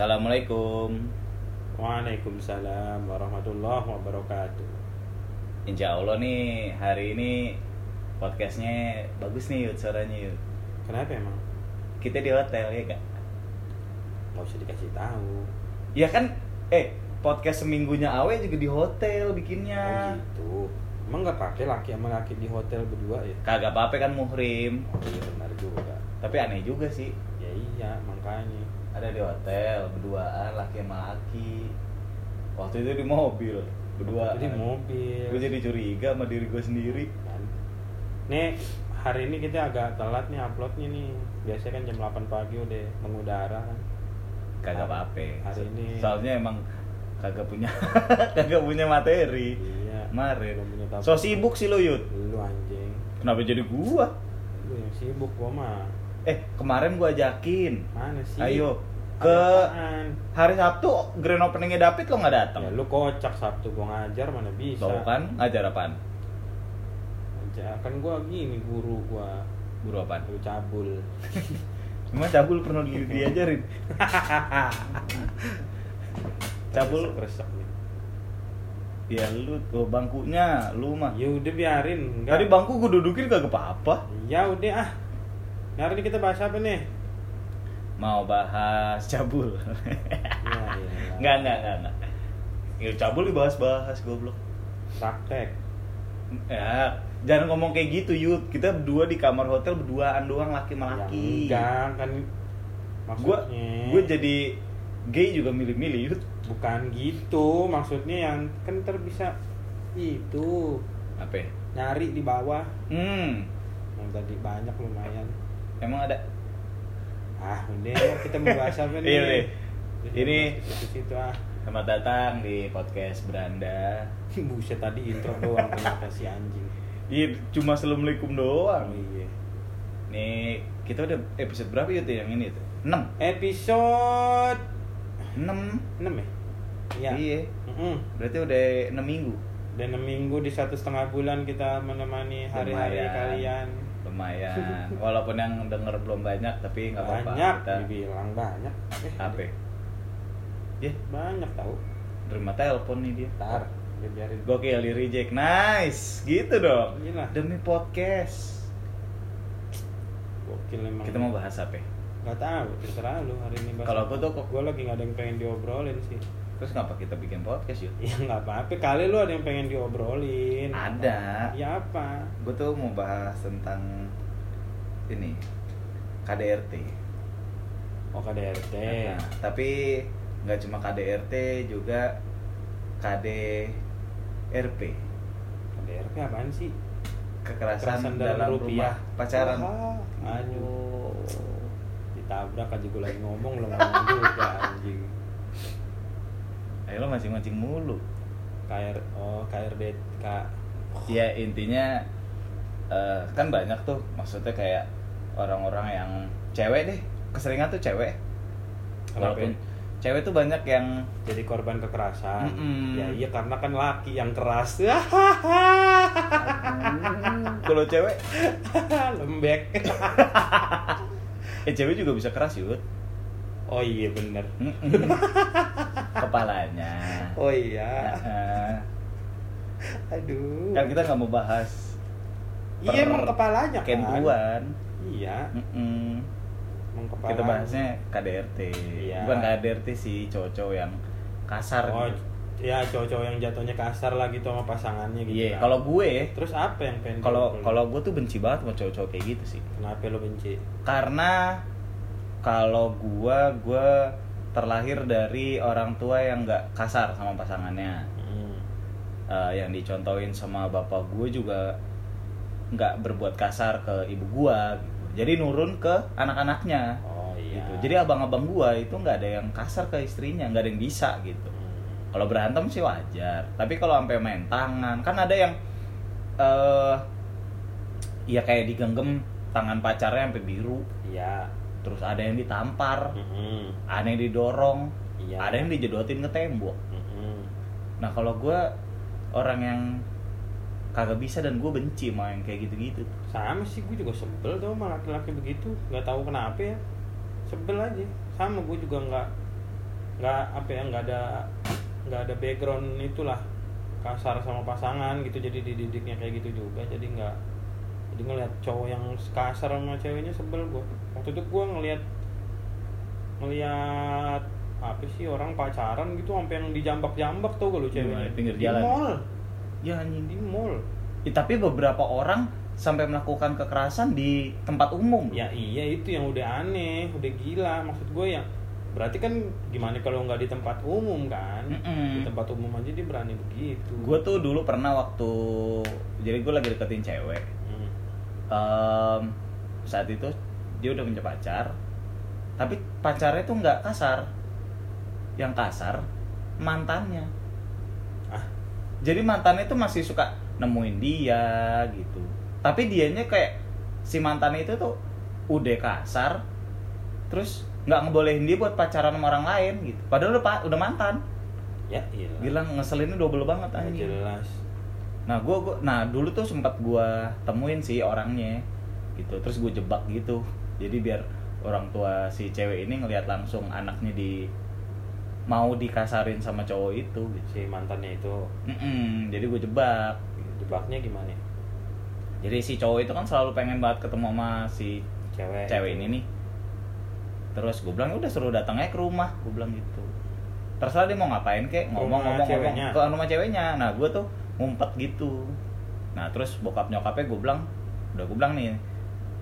Assalamualaikum. Waalaikumsalam warahmatullahi wabarakatuh. Insya Allah nih hari ini podcastnya bagus nih Yud suaranya Yud. Kenapa emang? Kita di hotel ya kak? Gak usah dikasih tahu. Ya kan, eh podcast seminggunya Awe juga di hotel bikinnya. Oh gitu. Emang nggak pakai laki sama laki di hotel berdua ya? Kagak apa-apa kan muhrim. Oh iya benar juga. Tapi aneh juga sih. Ya iya makanya. Ada di hotel berduaan laki sama laki. Waktu itu di mobil berdua. Jadi mobil. Gue jadi curiga sama diri gue sendiri. Kan. Nih hari ini kita agak telat nih uploadnya nih. Biasanya kan jam 8 pagi udah mengudara kan. Kagak apa-apa. Hari ini- Soalnya emang kagak punya kagak punya materi. Iya. Kemarin. So sibuk sih lo Yud. Lu anjing. Kenapa jadi gua? Lu yang sibuk gua mah. Eh kemarin gua ajakin. Mana sih? Ayo ke apaan? hari Sabtu grand openingnya David lo nggak datang? Ya lu kocak Sabtu gua ngajar mana bisa. Tahu kan ngajar apaan? Ngajar kan gua gini guru gua Guru apaan? guru cabul. Cuma cabul pernah di diajarin. cabul nih. ya lu tuh bangkunya lu mah. Ya udah biarin. Tadi bangku gua dudukin kagak apa-apa. Ya udah ah. Nah, Hari ini kita bahas apa nih? Mau bahas cabul. Ya, ya, Enggak, enggak, enggak, enggak. Ya, cabul dibahas-bahas goblok. Praktek. Ya, jangan ngomong kayak gitu, Yud. Kita berdua di kamar hotel berduaan doang laki sama Ya, enggak kan Gua maksudnya. gua jadi gay juga milih-milih, Yud. bukan gitu maksudnya yang kan ntar bisa itu Apa? ya? nyari di bawah Hmm, yang tadi banyak lumayan emang ada. ah udah kita mau bahas apa nih Iya, nih. Ini- itu situ ah Selamat datang di podcast Beranda. buset tadi intro doang ternyata si anjing Iya, cuma assalamualaikum oh doang. iya Nih, kita udah episode berapa Yud yang ini tuh? 6. episode 6. 6 ya iya Iya. Berarti udah 6 minggu. dan enam minggu di satu setengah bulan kita menemani hari-hari kalian Lumayan. Walaupun yang denger belum banyak, tapi nggak apa-apa. banyak Kita dibilang banyak eh, apa? Ya, banyak tahu terima telepon nih dia. ntar dia biarin Gokil di reject. Nice. Gitu dong. Iyalah. Demi podcast. Gokil emang. Kita mau bahas apa? Gak tahu, terserah lu hari ini. bahas Kalau aku tuh kok- Gua lagi gak ada yang pengen diobrolin sih. Terus ngapa kita bikin podcast yuk? Ya nggak apa-apa. Kali lu ada yang pengen diobrolin. Ada. Ya apa? Gue tuh mau bahas tentang ini KDRT. Oh KDRT. Nah, tapi nggak cuma KDRT juga KDRP. KDRT apaan sih? Kekerasan, Kekerasan dalam, rupiah. rumah pacaran. Aduh. Ditabrak aja gue lagi ngomong lo ngomong juga anjing. Ayo lo mancing-mancing mulu. KR oh KRD K. Ya intinya eh, kan banyak tuh maksudnya kayak orang-orang yang cewek deh keseringan tuh cewek Kenapa walaupun ya? cewek tuh banyak yang Jadi korban kekerasan. Mm-mm. Ya iya karena kan laki yang keras. kalau cewek Lembek. eh cewek juga bisa keras yud Oh iya bener. Kepalanya Oh iya. Aduh. kan kita nggak mau bahas Iya emang kepalanya kan. kenduan Iya. Mm-mm. Emang kepalanya. kita bahasnya KDRT Iya. bukan KDRT sih cowok-cowok yang kasar Oh, gitu. ya cowok-cowok yang jatuhnya kasar lah gitu sama pasangannya gitu. iya kan. kalau gue terus apa yang pengen kalau kalau gue tuh benci banget sama cowok-cowok kayak gitu sih kenapa lo benci? karena kalau gua gua terlahir dari orang tua yang nggak kasar sama pasangannya Hmm. Eh, yang dicontohin sama bapak gue juga nggak berbuat kasar ke ibu gua gitu. jadi nurun ke anak-anaknya Oh iya. gitu jadi abang-abang gua itu nggak ada yang kasar ke istrinya nggak ada yang bisa gitu Hmm. kalau berantem sih wajar tapi kalau sampai main tangan kan ada yang eh ya kayak digenggam tangan pacarnya sampai biru Iya. Terus ada yang ditampar Mm-mm. ada yang didorong Iya. ada yang dijedotin ke tembok Mm-mm. nah kalau gue orang yang kagak bisa dan gue benci sama yang kayak gitu-gitu Sama sih gue juga sebel tuh sama laki-laki begitu. Nggak tahu kenapa ya. Sebel aja. Sama gue juga nggak nggak apa ya nggak ada nggak ada background itulah kasar sama pasangan gitu jadi dididiknya kayak gitu juga jadi nggak jadi ngeliat cowok yang kasar sama ceweknya sebel gue waktu itu gue ngeliat ngeliat apa sih orang pacaran gitu sampai yang dijambak-jambak tau gak lu ceweknya? Di pinggir di jalan? mall. Ya anjing di mall. Ya, tapi beberapa orang sampai melakukan kekerasan di tempat umum. Ya iya itu yang udah aneh udah gila. Maksud gue ya berarti kan gimana kalau nggak di tempat umum kan? Mm-mm. di tempat umum aja dia berani begitu. Gue tuh dulu pernah waktu jadi gue lagi deketin cewek. Hmm. Em, saat itu dia udah punya pacar. Tapi pacarnya tuh nggak kasar. Yang kasar mantannya. Ah. Jadi mantannya tuh masih suka nemuin dia gitu. Tapi dianya kayak si mantannya itu tuh udah kasar terus nggak ngebolehin dia buat pacaran sama orang lain gitu. Padahal udah udah mantan. Ya iya gila ngeselinnya double banget anjing. Jelas nah gua, gua nah dulu tuh sempat gua temuin sih orangnya gitu. Terus gue jebak gitu. Jadi biar orang tua si cewek ini ngelihat langsung anaknya di mau dikasarin sama cowok itu gitu. Si mantannya itu. Mm-mm, jadi gue jebak. Jebaknya gimana? Jadi si cowok itu kan selalu pengen banget ketemu sama si cewek cewek ini nih. Terus gue bilang udah suruh datang aja ke rumah gue bilang gitu. Terserah dia mau ngapain kek Ke ngomong rumah ngomong ngomong ceweknya? ke rumah ceweknya. Nah gue tuh ngumpet gitu. Nah terus bokap nyokapnya gue bilang udah gue bilang nih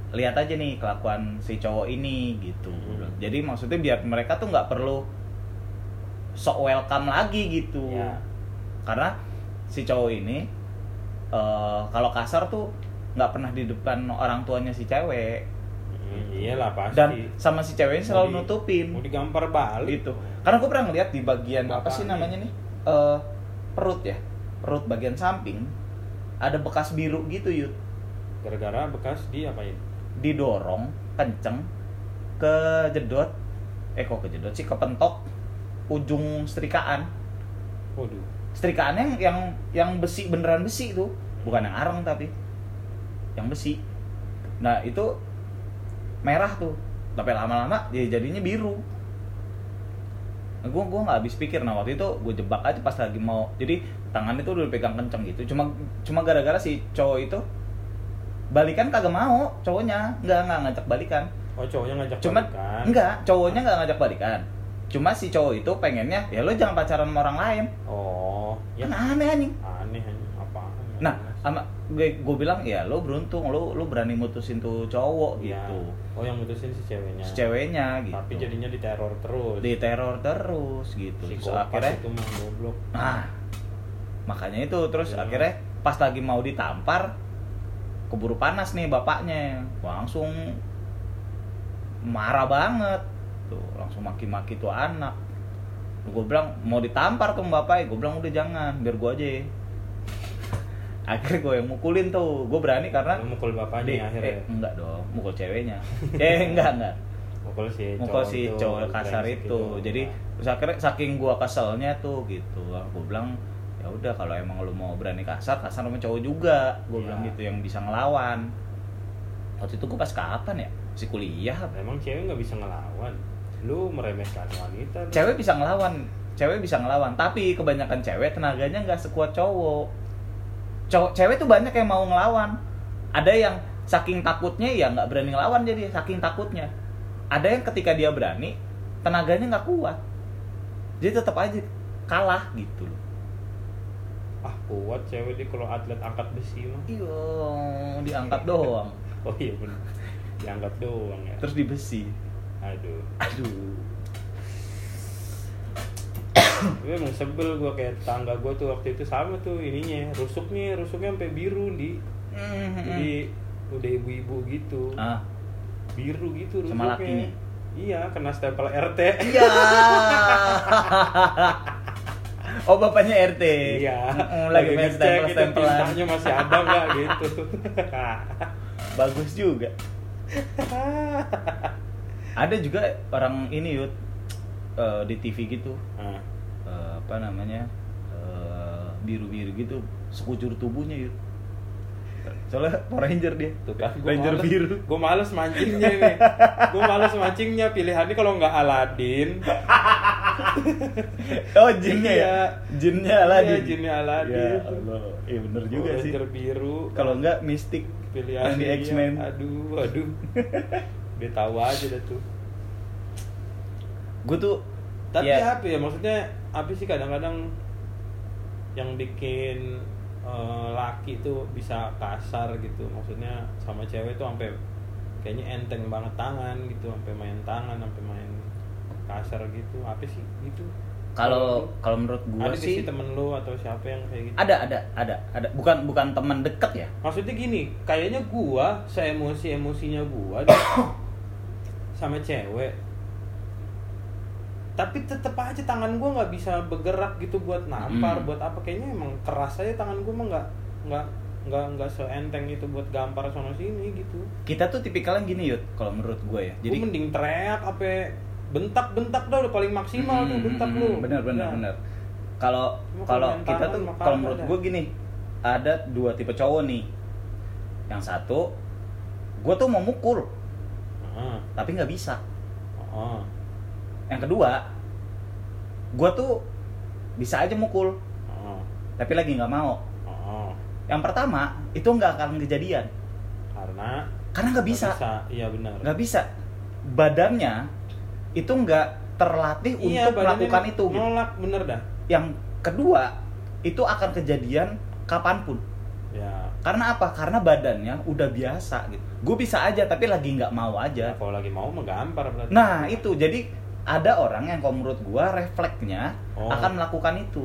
lihat aja nih kelakuan si cowok ini gitu. Hmm. jadi maksudnya biar mereka tuh nggak perlu sok welcome lagi gitu. Ya. karena si cowok ini eh, kalau kasar tuh nggak pernah di depan orang tuanya si cewek. Hmm, iyalah pasti. Dan sama si ceweknya Mau selalu di- nutupin. mau digampar balik. Gitu. Karena gue pernah ngeliat di bagian apa sih namanya nih? Eh, perut ya perut bagian samping ada bekas biru gitu yud. Gara-gara bekas dia apain didorong kenceng ke jedot eh kok ke jedot sih? Kepentok ujung setrikaan. Waduh. Setrikaan yang yang yang besi beneran besi itu. Bukan yang arang tapi yang besi. Nah itu merah tuh. Tapi lama-lama dia jadinya biru nah, gue gue nggak habis pikir nah waktu itu gue jebak aja pas lagi mau jadi tangannya tuh udah pegang kenceng gitu. Cuma cuma gara-gara si cowok itu balikan kagak mau cowoknya nggak nggak ngajak balikan. Oh cowoknya ngajak cuma balikan. enggak cowoknya nggak ngajak balikan. Cuma si cowok itu pengennya ya lo jangan pacaran sama orang lain. Oh ya. Kan aneh anjing. Aneh aneh. apaan? Nah sama gue gue bilang ya lo beruntung lo lo berani mutusin tuh cowok Iya. gitu. Oh yang mutusin si ceweknya. Si ceweknya gitu. Tapi jadinya diteror terus. Di teror terus gitu. Si Terus akhirnya itu mah goblok. Nah makanya itu. Terus Iya. akhirnya pas lagi mau ditampar keburu panas nih bapaknya. Langsung marah banget. Tuh langsung maki-maki tuh anak. Gue bilang mau ditampar tuh bapaknya gue bilang udah jangan. Biar gue aja akhirnya gue yang mukulin tuh. Gue berani karena Lu mukul bapaknya Di- akhirnya? eh, enggak dong mukul ceweknya. Eh enggak enggak. Mukul si mukul cowok si itu, cowok kasar brengsek itu. Jadi terus akhirnya saking gua keselnya tuh gitu. Gue bilang ya udah kalau emang lu mau berani kasar kasar sama cowok juga. Gue Iya. bilang gitu yang bisa ngelawan. Waktu itu gue pas kapan ya? Si kuliah emang cewek nggak bisa ngelawan? Lu meremehkan wanita cewek bisa ngelawan. Cewek bisa ngelawan. Tapi kebanyakan cewek tenaganya nggak sekuat cowok cowok cewek tuh banyak yang mau ngelawan. Ada yang saking takutnya ya nggak berani ngelawan jadi saking takutnya. Ada yang ketika dia berani tenaganya nggak kuat. Jadi tetap aja kalah gitu loh. Ah kuat cewek dia kalau atlet angkat besi mah. Iyo diangkat doang. Oh iya bener. Diangkat doang ya. Terus di besi aduh. Aduh Gue emang sebel gue kayak tangga gue tuh waktu itu sama tuh ininya rusuknya rusuknya sampai biru di. Jadi udah ibu-ibu gitu. Ah. Biru gitu rusuknya. Sama lakinya? iya kena stempel RT iya. Oh bapaknya RT iya. Lagi main ngecek stempel itu stempelan tintanya masih ada nggak gitu? Bagus juga. Ada juga orang ini yud eh, di TV gitu. Eh, apa namanya eh, biru-biru gitu sekujur tubuhnya yud soalnya Power Ranger dia. Tuh kan Ranger males, biru. Gue males mancingnya nih gue males mancingnya. Pilihannya kalau nggak Aladin oh jinnya ya? Iya. jinnya Aladin Iya, jinnya Aladin. ya Allah. Iya bener juga Power sih. Ranger biru. Kalau enggak mistik pilihan di dia. X-Men. Aduh aduh. Dia tahu aja dah tuh. Gue tuh tapi ya, apa ya? Maksudnya apa sih kadang-kadang yang bikin eh, laki tuh bisa kasar gitu. Maksudnya sama cewek tuh sampai kayaknya enteng banget tangan gitu sampai main tangan sampai main kasar gitu. Apa sih gitu? Kalau kalau menurut gue ada sih sih temen lu atau siapa yang kayak gitu? Ada ada ada ada. Bukan bukan teman deket ya? Maksudnya gini kayaknya gua seemosi emosinya gua sama cewek tapi tetep aja tangan gua nggak bisa bergerak gitu buat nampar Hmm. buat apa. Kayaknya emang keras aja tangan gua mah nggak nggak nggak nggak seenteng itu buat gampar sono sini gitu. Kita tuh tipikalnya gini yud kalau menurut gue ya. Jadi jadi mending teriak apa bentak-bentak dah udah paling maksimal tuh Hmm, bentak hmm, lu bener bener Ya. bener. Kalau kalau kita tuh kalau menurut gue gini ada dua tipe cowok nih. Yang satu gue tuh mau mukul Heeh, tapi nggak bisa. Heeh, yang kedua gue tuh bisa aja mukul. Heeh, tapi lagi nggak mau. Heeh. yang pertama itu nggak akan kejadian. Karena? Karena nggak bisa. iya benar. Nggak bisa. Badannya itu nggak terlatih Iya, untuk melakukan itu gitu. nolak bener dah. Yang kedua itu akan kejadian kapan pun. Ya. Karena apa? Karena badannya udah biasa gitu. Gue bisa aja tapi lagi nggak mau aja. Kalau lagi mau mah gampar berarti. Nah itu. Jadi ada orang yang kalau menurut gue refleksnya Oh. akan melakukan itu.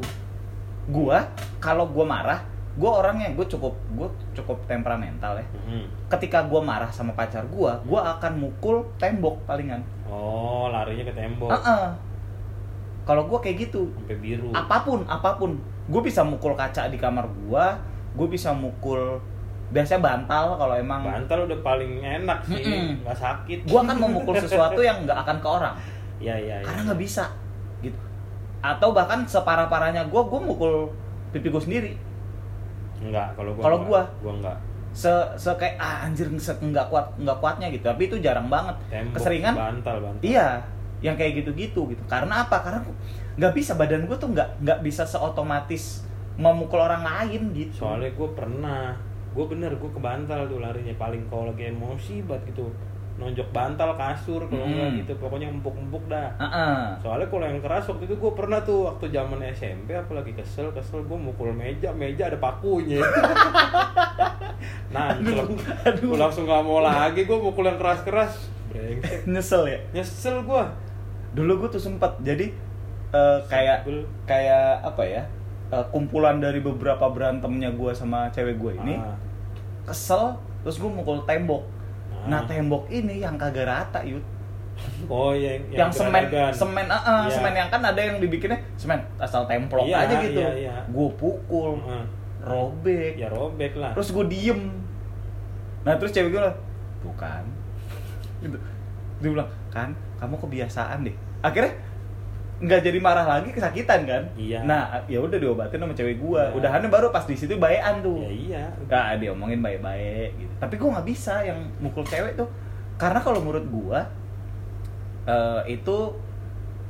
Gue kalau gue marah gue orangnya gue cukup gue cukup temperamental ya. Mhm. ketika gue marah sama pacar gue gue akan mukul tembok palingan. Oh larinya ke tembok. Heeh. kalau gue kayak gitu. Sampai biru. Apa pun apa pun. Gue bisa mukul kaca di kamar gue gue bisa mukul biasanya bantal kalau emang bantal udah paling enak sih. Nggak sakit. Gue akan memukul sesuatu yang nggak akan ke orang ya ya ya karena nggak bisa gitu. Atau bahkan separah parahnya gue gue mukul pipi gue sendiri. Enggak kalau gua Kalau enggak. gua? gua enggak se, se kayak ah anjir se- nggak kuat nggak kuatnya gitu. Tapi itu jarang banget. Tembok keseringan bantal bantal. Iya yang kayak gitu-gitu gitu. Karena apa? Karena nggak bisa. Badan gue tuh nggak nggak bisa seotomatis memukul orang lain gitu. Soalnya gue pernah gue bener gue ke bantal tuh larinya. Paling kalau lagi emosi banget gitu nonjok bantal kasur kalau enggak Hmm. gitu pokoknya empuk-empuk dah Heeh. Soalnya kalau yang keras waktu itu gue pernah tuh waktu zaman SMP apalagi kesel kesel gue mukul meja meja ada pakunya. nah gue langsung gak mau lagi gue mukul yang keras keras. Brengsek. nyesel ya Nyesel gue. dulu gue tuh sempet jadi eh, kayak Sebel. kayak apa ya eh, kumpulan dari beberapa berantemnya gue sama cewek gue ini Ah, kesel terus gue mukul tembok. Nah tembok ini yang kagak rata yud oh yang yang, semen geradagan. semen ah, ah, Iya. semen yang kan ada yang dibikinnya semen asal templok Iya, aja gitu iya, iya. gue pukul Heeh. robek Ya robek lah. terus gue diem nah terus cewek gue bilang tuh kan gitu dia bilang kan kamu kebiasaan deh akhirnya nggak jadi marah lagi kesakitan kan Iya. nah ya udah diobatin sama cewek gue Iya. udahannya baru pas di situ bayan tuh ya iya. Gak dia omongin baik-baik gitu. Tapi gue nggak bisa yang mukul cewek tuh. Karena kalau menurut gue eh, itu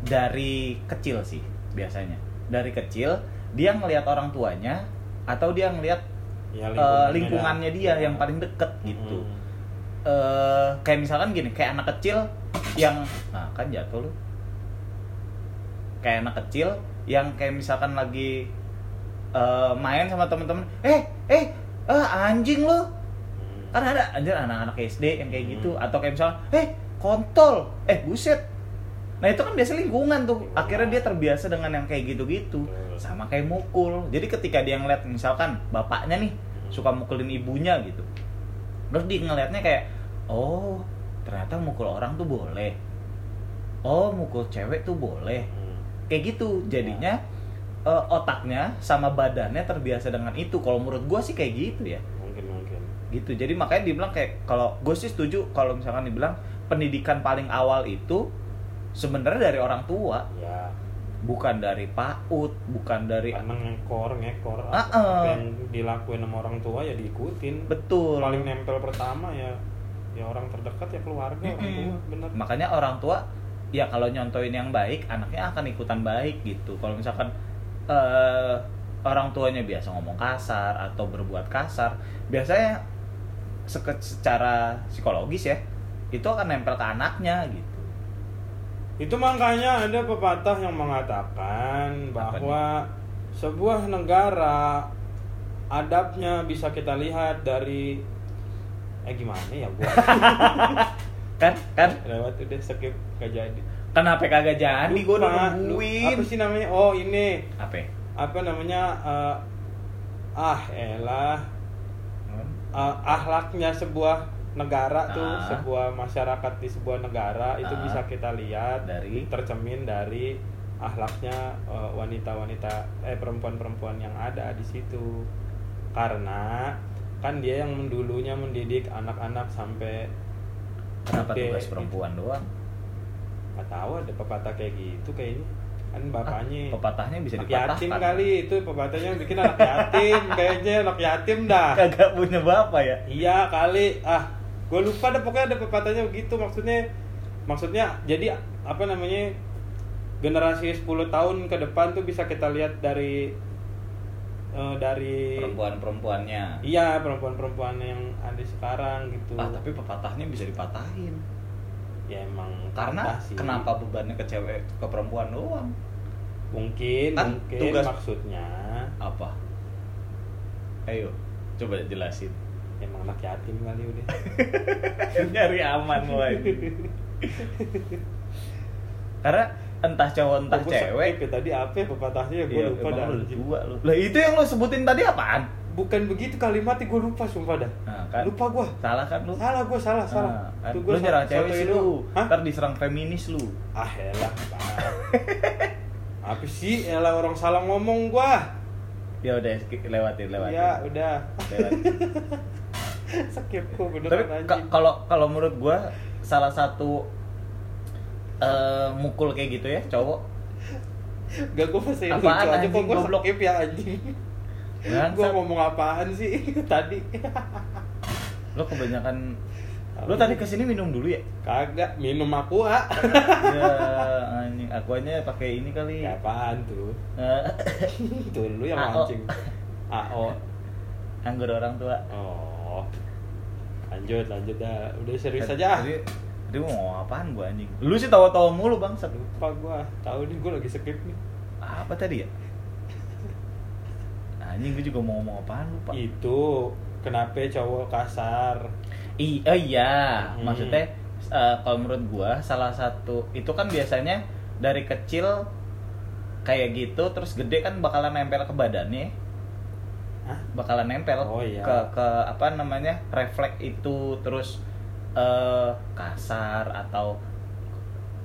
dari kecil sih biasanya. Dari kecil dia ngelihat orang tuanya atau dia ngelihat Ya, eh, lingkungannya lingkungannya dah. dia Iya. yang paling deket gitu. Mm-mm. eh kayak misalkan gini, kayak anak kecil yang nah kan jatuh lu. Kayak anak kecil yang kayak misalkan lagi eh, main sama temen-temen, eh eh ah, anjing lu. Hmm. kan ada anjir anak-anak SD yang kayak gitu. Hmm. atau kayak misalnya eh kontol. Eh buset. Nah itu kan biasa lingkungan tuh. Akhirnya dia terbiasa dengan yang kayak gitu-gitu. Sama kayak mukul. Jadi ketika dia ngeliat misalkan bapaknya nih suka mukulin ibunya gitu. Terus dia ngeliatnya kayak oh ternyata mukul orang tuh boleh. Oh mukul cewek tuh boleh. Hmm. Kayak gitu jadinya eh, otaknya sama badannya terbiasa dengan itu kalau menurut gua sih kayak gitu ya Mungkin mungkin. gitu jadi makanya dibilang kayak kalau gue sih setuju kalau misalkan dibilang pendidikan paling awal itu sebenarnya dari orang tua Ya. bukan dari PAUD bukan dari Karena ngekor ngekor Ah, apa ah. yang dilakuin sama orang tua ya diikutin. betul paling nempel pertama ya ya orang terdekat ya keluarga orang Mm-mm. tua bener makanya orang tua ya kalau nyontoin yang baik anaknya akan ikutan baik gitu. Kalau misalkan eh, orang tuanya biasa ngomong kasar atau berbuat kasar biasanya seke- secara psikologis ya itu akan nempel ke anaknya gitu. Itu makanya ada pepatah yang mengatakan bahwa sebuah negara adabnya bisa kita lihat dari eh gimana ya gua kan kan lewat udah skip gak jadi. kenapa kagak jadi gue udah nungguin Apa sih namanya? Oh, ini apa apa namanya eh, ah elah eh, ahlaknya sebuah negara tuh Ah. sebuah masyarakat di sebuah negara itu Ah. bisa kita lihat Dari? tercermin dari ahlaknya eh, wanita-wanita eh perempuan-perempuan yang ada di situ karena kan dia yang mendulunya mendidik anak-anak sampai kenapa gede, tugas perempuan doang? Nggak tahu ada pepatah kayak gitu kayaknya. Kan bapaknya Ah, pepatahnya bisa dipatahkan yatim kali itu pepatahnya yang bikin anak yatim kayaknya anak yatim dah. Kagak punya bapak ya? Iya kali. Ah gue lupa dah pokoknya ada pepatahnya begitu. Maksudnya maksudnya jadi apa namanya generasi 10 tahun ke depan tuh bisa kita lihat dari eh, dari perempuan-perempuannya. Iya perempuan-perempuan yang ada sekarang gitu. Ah tapi pepatahnya bisa dipatahin. Ya emang karena sih. kenapa bebannya ke cewek ke perempuan doang? Mungkin Kan mungkin tugas- maksudnya. Apa? Ayo coba jelasin. Emang anak yatim kali udah. Nyari aman woy. karena entah cowok entah Oh, cewek skip ya, tadi apa ya pepatahnya ya gue Iya, lupa dah dua lu. Lah itu yang lu sebutin tadi apaan? bukan begitu kalimatnya gue lupa sumpah dah Nah, kan. lupa gue Salah kan lu? salah gue salah salah Nah, kan. Tuh gua lu nyerang cewek sih lu. Hah? Ntar diserang feminis lu. ah elah apa sih elah orang salah ngomong gua Ya udah lewatin lewatin. ya udah Lewatin. skip kok Tapi ka- kalau kalau menurut gua salah satu eh, mukul kayak gitu ya cowok? Gak gue masih lucu aja kok gue skip ya anjing. Gue ngomong apaan sih tadi? Lo kebanyakan lo tadi ke sini minum dulu ya? Kagak minum aku ah ya anjing akuanya pakai ini kali. Ya apaan tuh? Eh, tuh lu yang mancing. AO anggur orang tua. Oh. Lanjut lanjut dah. Udah serius aja Tadi, tadi mau apaan gua anjing? Lu sih tawa-tawa mulu bangsat lupa gua. Tahu nih gua lagi skip nih. Apa tadi ya? Anjing gue juga mau ngomong apaan lupa. Itu kenapa cowok kasar? I, oh iya, Hmm. maksudnya eh, kalau menurut gua salah satu itu kan biasanya dari kecil kayak gitu terus gede kan bakalan nempel ke badannya, Hah? bakalan nempel Oh, iya. ke ke apa namanya refleks itu terus eh, kasar atau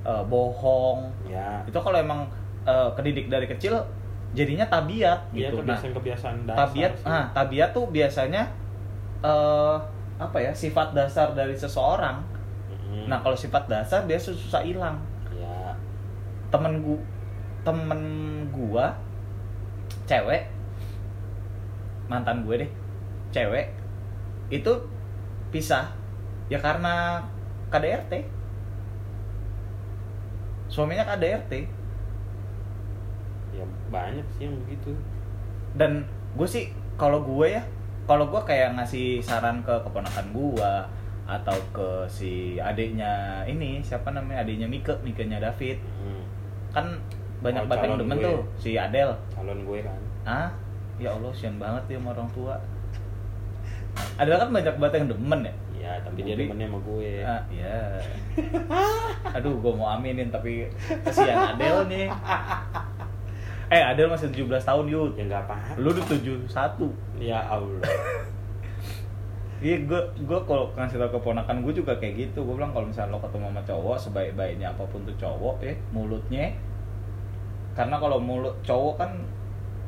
eh, bohong ya itu kalau emang eh, kedidik dari kecil jadinya tabiat Iya gitu. Nah, kebiasaan kebiasaan dasar tabiat sih. ah tabiat tuh biasanya eh apa ya sifat dasar dari seseorang Mm-mm. nah kalau sifat dasar dia susah hilang ya temen gua temen gua cewek mantan gue deh cewek itu pisah ya karena KDRT suaminya KDRT ya banyak sih yang begitu. Dan gue sih kalau gue ya kalau gue kayak ngasih saran ke keponakan gue atau ke si adiknya ini siapa namanya adiknya Mike Mike-nya David. Hmm. kan banyak Oh, banget yang demen gue. tuh si Adel calon gue kan. Ah ya Allah sian banget dia sama orang tua. Adel kan banyak banget yang demen ya ya tapi dia Budi. demennya sama gue ah ya aduh gue mau aminin tapi kesian Adel nih eh Adel masih 17 tahun yud ya nggak apa lu udah 71 ya Allah Iya, gue gue kalau ngasih tau keponakan gue juga kayak gitu. Gue bilang kalau misalnya lo ketemu sama cowok, sebaik-baiknya apa pun tuh cowok ya, mulutnya. Karena kalau mulut cowok kan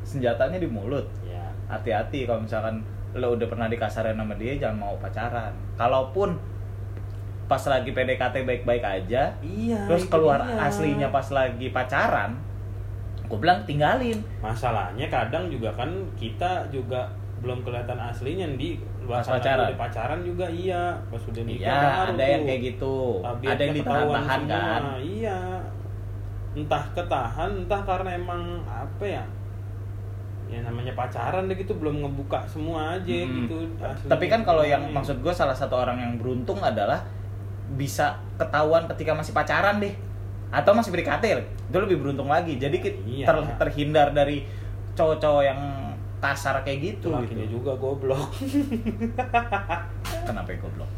senjatanya di mulut. ya Hati-hati kalau misalkan lo udah pernah dikasarin sama dia, jangan mau pacaran. Kalaupun pas lagi PDKT baik-baik aja, iya terus keluar dia. aslinya pas lagi pacaran, gue bilang tinggalin. masalahnya kadang juga kan kita juga belum kelihatan aslinya di Pas pacaran. udah pacaran juga iya pas udah nikah Iya, ada yang kayak gitu. Tabiatnya Ada yang ditahan-tahan kan. iya entah ketahan entah karena emang apa ya ya namanya pacaran deh gitu belum ngebuka semua aja Hmm. gitu aslinya Tapi kan kalau yang gimana. maksud gue salah satu orang yang beruntung adalah bisa ketahuan ketika masih pacaran deh. Atau masih PDKT itu lebih beruntung lagi. Jadi Iya. ter- terhindar dari cowok-cowok yang kasar kayak gitu lakinya gitu. juga goblok. Kenapa yang goblok?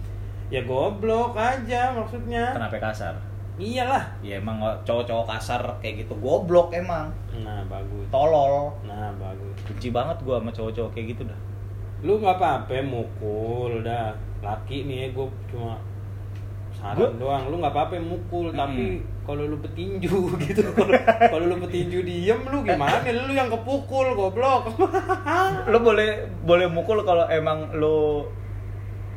Ya goblok aja maksudnya. Kenapa kasar iyalah. Ya emang cowok-cowok kasar kayak gitu goblok emang. Nah bagus. Tolol. Nah bagus. Benci banget gua sama cowok-cowok kayak gitu dah. Lu nggak apa-apa mukul dah. Laki nih ya gue cuma saran Gua- doang. Lu nggak apa-apa mukul Mm-mm. tapi kalau lu petinju gitu kalau lu petinju diem lu gimana? Lu yang kepukul goblok. Lo boleh boleh mukul kalau emang lo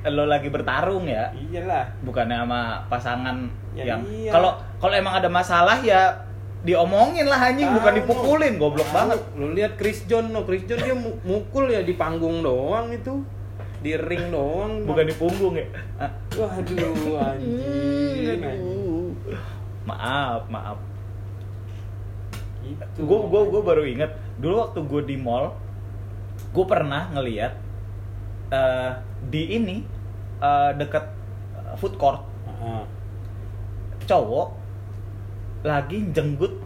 lo lagi bertarung ya iyalah bukannya sama pasangan Ya yang iya. kalau kalau emang ada masalah ya diomongin lah anjing bukan dipukulin goblok Tahu. banget lu lihat Chris John no Chris John dia mu- mukul ya di panggung doang itu di ring doang bukan di punggung ya Ah. waduh anjing Aduh. maaf maaf Gitu. gue gue gue baru inget dulu waktu gue di mall gue pernah ngeliat eh, di ini eh, deket eh, food court. Heeh. cowok lagi jenggut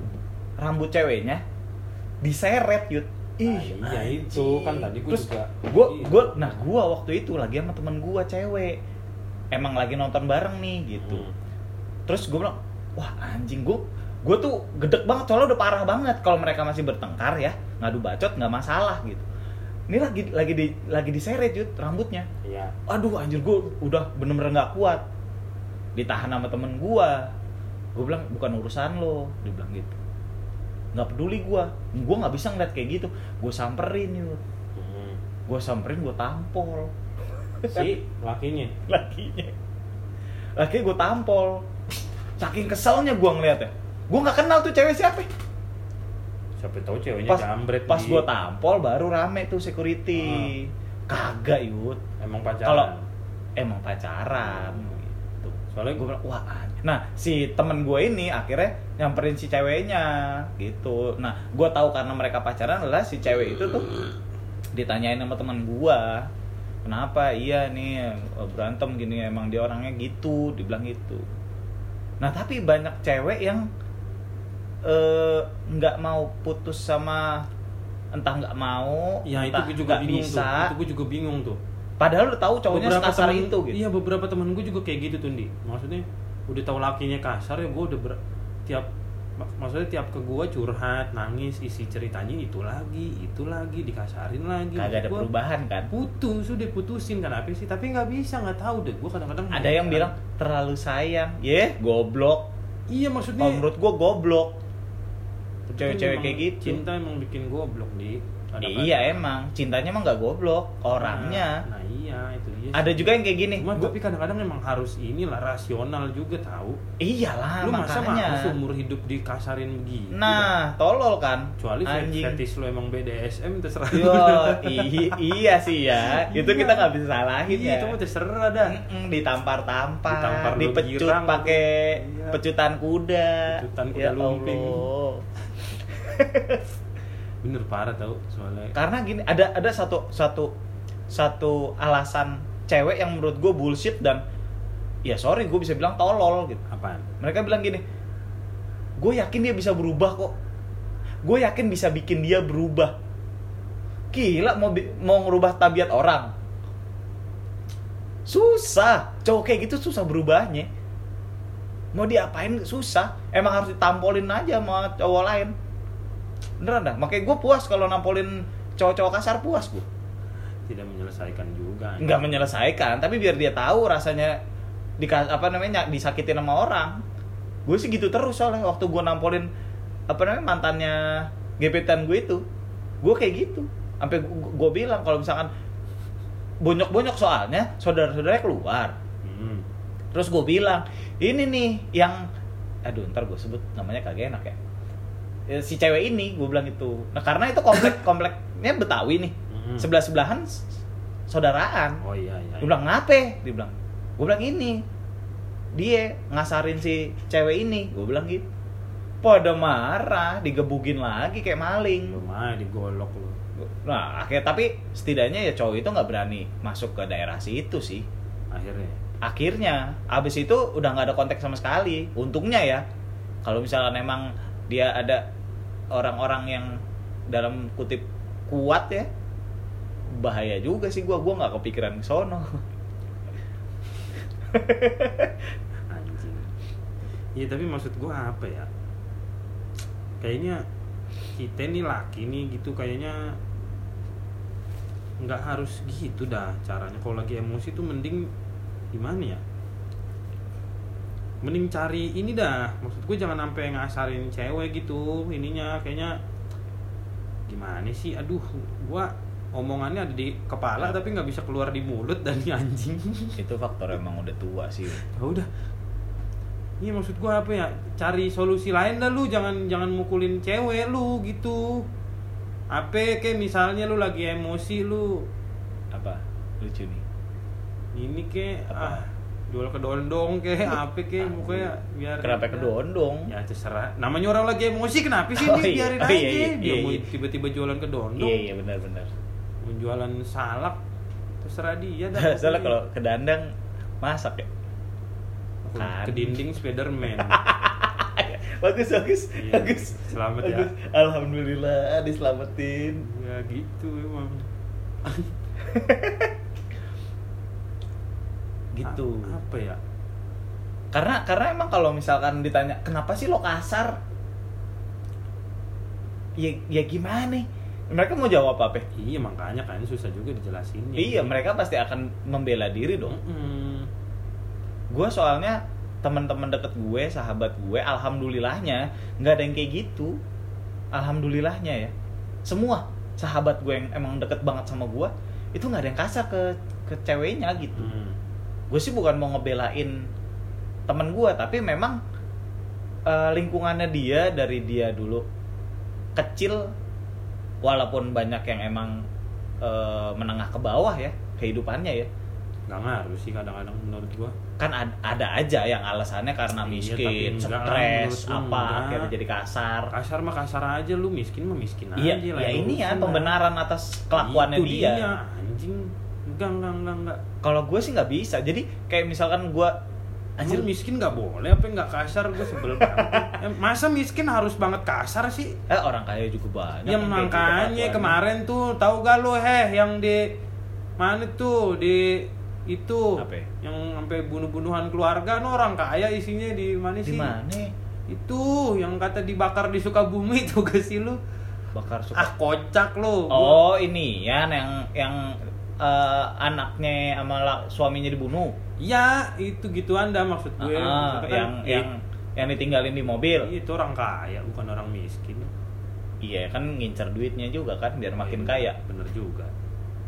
rambut ceweknya diseret yut ih Ah, iya itu. kan tadi Terus juga gua gitu. gua nah gua waktu itu lagi sama temen gua cewek. Emang lagi nonton bareng nih gitu. Hmm. terus gua bilang wah anjing gua gua tuh gedek banget soalnya udah parah banget kalau mereka masih bertengkar ya. Ngadu bacot nggak masalah gitu ini lagi lagi di lagi diseret yut rambutnya. Iya. aduh anjir gue udah bener-bener nggak kuat. Ditahan sama temen gue gue bilang bukan urusan lo. Dia bilang gitu. Nggak peduli gue gue nggak bisa ngeliat kayak gitu. Gue samperin yuk Hmm. gue samperin gue tampol. Si lakinya. lakinya. Laki gue tampol. Saking keselnya gue ngeliatnya. Gue nggak kenal tuh cewek siapa Siapa tahu ceweknya pas jambret pas gue tampol baru rame tuh security. Kagak yut emang pacaran. kalau emang pacaran gitu. Soalnya gue bilang wah anjing." nah si temen gue ini akhirnya nyamperin si ceweknya gitu. Nah gue tahu karena mereka pacaran adalah si cewek itu tuh ditanyain sama teman gue kenapa? Iya nih berantem gini emang dia orangnya gitu dibilang gitu. Nah tapi banyak cewek yang eh, nggak mau putus sama entah nggak mau ya itu entah gue juga bingung bisa tuh. Itu gue juga bingung tuh. padahal udah tahu cowoknya sekasar temen- itu gitu Iya, beberapa temen gue juga kayak gitu tuh, Di. Maksudnya udah tahu lakinya kasar ya gue udah ber- tiap mak- maksudnya tiap ke gue curhat, nangis, isi ceritanya itu lagi, itu lagi, dikasarin lagi. kagak ada gua, perubahan kan Putus, udah putusin kenapa sih? Tapi nggak bisa, nggak tahu deh. Gue kadang-kadang ada yang bilang terlalu sayang ye goblok iya maksudnya menurut gua goblok cewek-cewek kayak gitu Cinta emang bikin goblok, Di. Kadang-kadang. iya emang cintanya emang nggak goblok orangnya Nah, nah iya, itu dia. ada juga yang kayak gini Cuma gua- tapi kadang-kadang memang harus inilah rasional juga tahu. iyalah lu masa makanya seumur hidup dikasarin begitu nah tolol kan kecuali anjing fetish lu emang BDSM terserah Yo, iya sih ya itu Iya. kita nggak bisa salahin iya ya itu mah terserah dah Mm-mm, ditampar-tampar, Ditampar dipecut pakai Iya. pecutan kuda. Pecutan kuda Ya lumping. Allah. bener parah tau soalnya Karena gini, ada ada satu satu satu alasan cewek yang menurut gue bullshit dan ya sorry gue bisa bilang tolol gitu. apaan Mereka bilang gini, gue yakin dia bisa berubah kok. Gue yakin bisa bikin dia berubah. Gila mau mau ngerubah tabiat orang. Susah. Cowok kayak gitu susah berubahnya. Mau diapain susah. Emang harus ditampolin aja sama cowok lain. Beneran dah. Makanya gue puas kalau nampolin cowok-cowok kasar puas gue. tidak menyelesaikan juga Nggak menyelesaikan, tapi biar dia tahu rasanya di apa namanya disakitin sama orang. Gue sih gitu terus soalnya waktu gue nampolin apa namanya mantannya gebetan gue itu, gue kayak gitu. Sampai gue bilang kalau misalkan bonyok-bonyok soalnya saudara-saudaranya keluar. Hmm. Terus gue bilang, ini nih yang aduh ntar gue sebut namanya kagak enak ya. Eh, Si cewek ini gue bilang itu. Nah karena itu komplek kompleknya Betawi nih. Hmm. Sebelah sebelahan saudaraan. Oh iya iya dia bilang ngape? Dia bilang gue bilang ini. Dia ngasarin si cewek ini. Gue bilang gitu. Pada marah digebugin lagi kayak maling. Lumayan digolok lu. Nah akhirnya tapi setidaknya ya cowok itu nggak berani masuk ke daerah situ sih. Akhirnya? Akhirnya abis itu udah nggak ada kontak sama sekali. Untungnya ya kalau misalnya memang dia ada orang-orang yang dalam kutip kuat ya bahaya juga sih gua. Gua nggak kepikiran ke sono. Anjing. Iya tapi maksud gua apa ya? Kayaknya kita nih laki nih gitu kayaknya nggak harus gitu dah caranya. Kalau lagi emosi tuh mending gimana ya mending cari ini dah. Maksud gue jangan sampai ngasarin cewek gitu ininya kayaknya. Gimana sih? Aduh gua omongannya ada di kepala tapi nggak bisa keluar di mulut dan anjing. Itu faktor emang udah tua sih. Ya udah. Iya maksud gua apa ya? Cari solusi lain dah lu. Jangan jangan mukulin cewek lu gitu. Apa kayak misalnya lu lagi emosi lu apa? Lucu nih. Ini ke Apa? ah jual ke dondong ke apa ke mukanya biar kenapa ke dondong? Ya terserah. Namanya orang lagi emosi kenapa sih Oh, ini? iya. biarin Oh, aja. iya, iya, dia iya, mau iya. tiba-tiba jualan ke dondong. Iya iya benar-benar mau jualan salak terserah dia dah pokoknya. kalau ke dandang masak ya? Ke dinding Spiderman. Bagus bagus Iya, bagus. selamat ya. Bagus. alhamdulillah diselamatin. Ya gitu emang gitu. A- apa ya? Karena karena emang kalau misalkan ditanya kenapa sih lo kasar? Ya ya gimana nih? Mereka mau jawab apa iya makanya kan susah juga dijelasin iya mereka pasti akan membela diri dong. Mm-mm. gue soalnya teman-teman deket gue sahabat gue alhamdulillahnya nggak ada yang kayak gitu. Alhamdulillahnya ya. Semua sahabat gue yang emang deket banget sama gue itu nggak ada yang kasar ke ke ceweknya gitu. Hmm. Gue sih bukan mau ngebelain temen gue tapi memang eh, lingkungannya dia dari dia dulu kecil walaupun banyak yang emang eh, menengah ke bawah ya kehidupannya ya nggak ngaruh sih kadang-kadang menurut gua kan ad- ada aja yang alasannya karena Iya, miskin, lah, stres, apa enggak. akhirnya jadi kasar. kasar mah kasar aja lu miskin mah miskin Iya, aja lah ya ini ya pembenaran atas kelakuannya Itu dia. anjing enggak enggak enggak enggak Kalau gue sih nggak bisa. Jadi kayak misalkan gue Anjir miskin nggak boleh apa nggak kasar gue sebel banget. Masa miskin harus banget kasar sih? eh orang kaya juga banyak. Ya yang kayak gitu makanya kemarin tuh tahu gak lu heh yang di mana tuh di itu Apa ya? yang sampai bunuh-bunuhan keluarga no orang kaya isinya di mana di sih? mana? Itu yang kata dibakar di Sukabumi itu gak sih lu? Bakar suka. Ah kocak lu. Oh ini ya yang yang eh, anaknya sama la- suaminya dibunuh. Iya, itu gitu anda maksud gue. Kan, yang eh, yang yang ditinggalin di mobil. itu orang kaya bukan orang miskin. Iya kan ngincer duitnya juga kan biar makin Iya, kaya. Bener juga.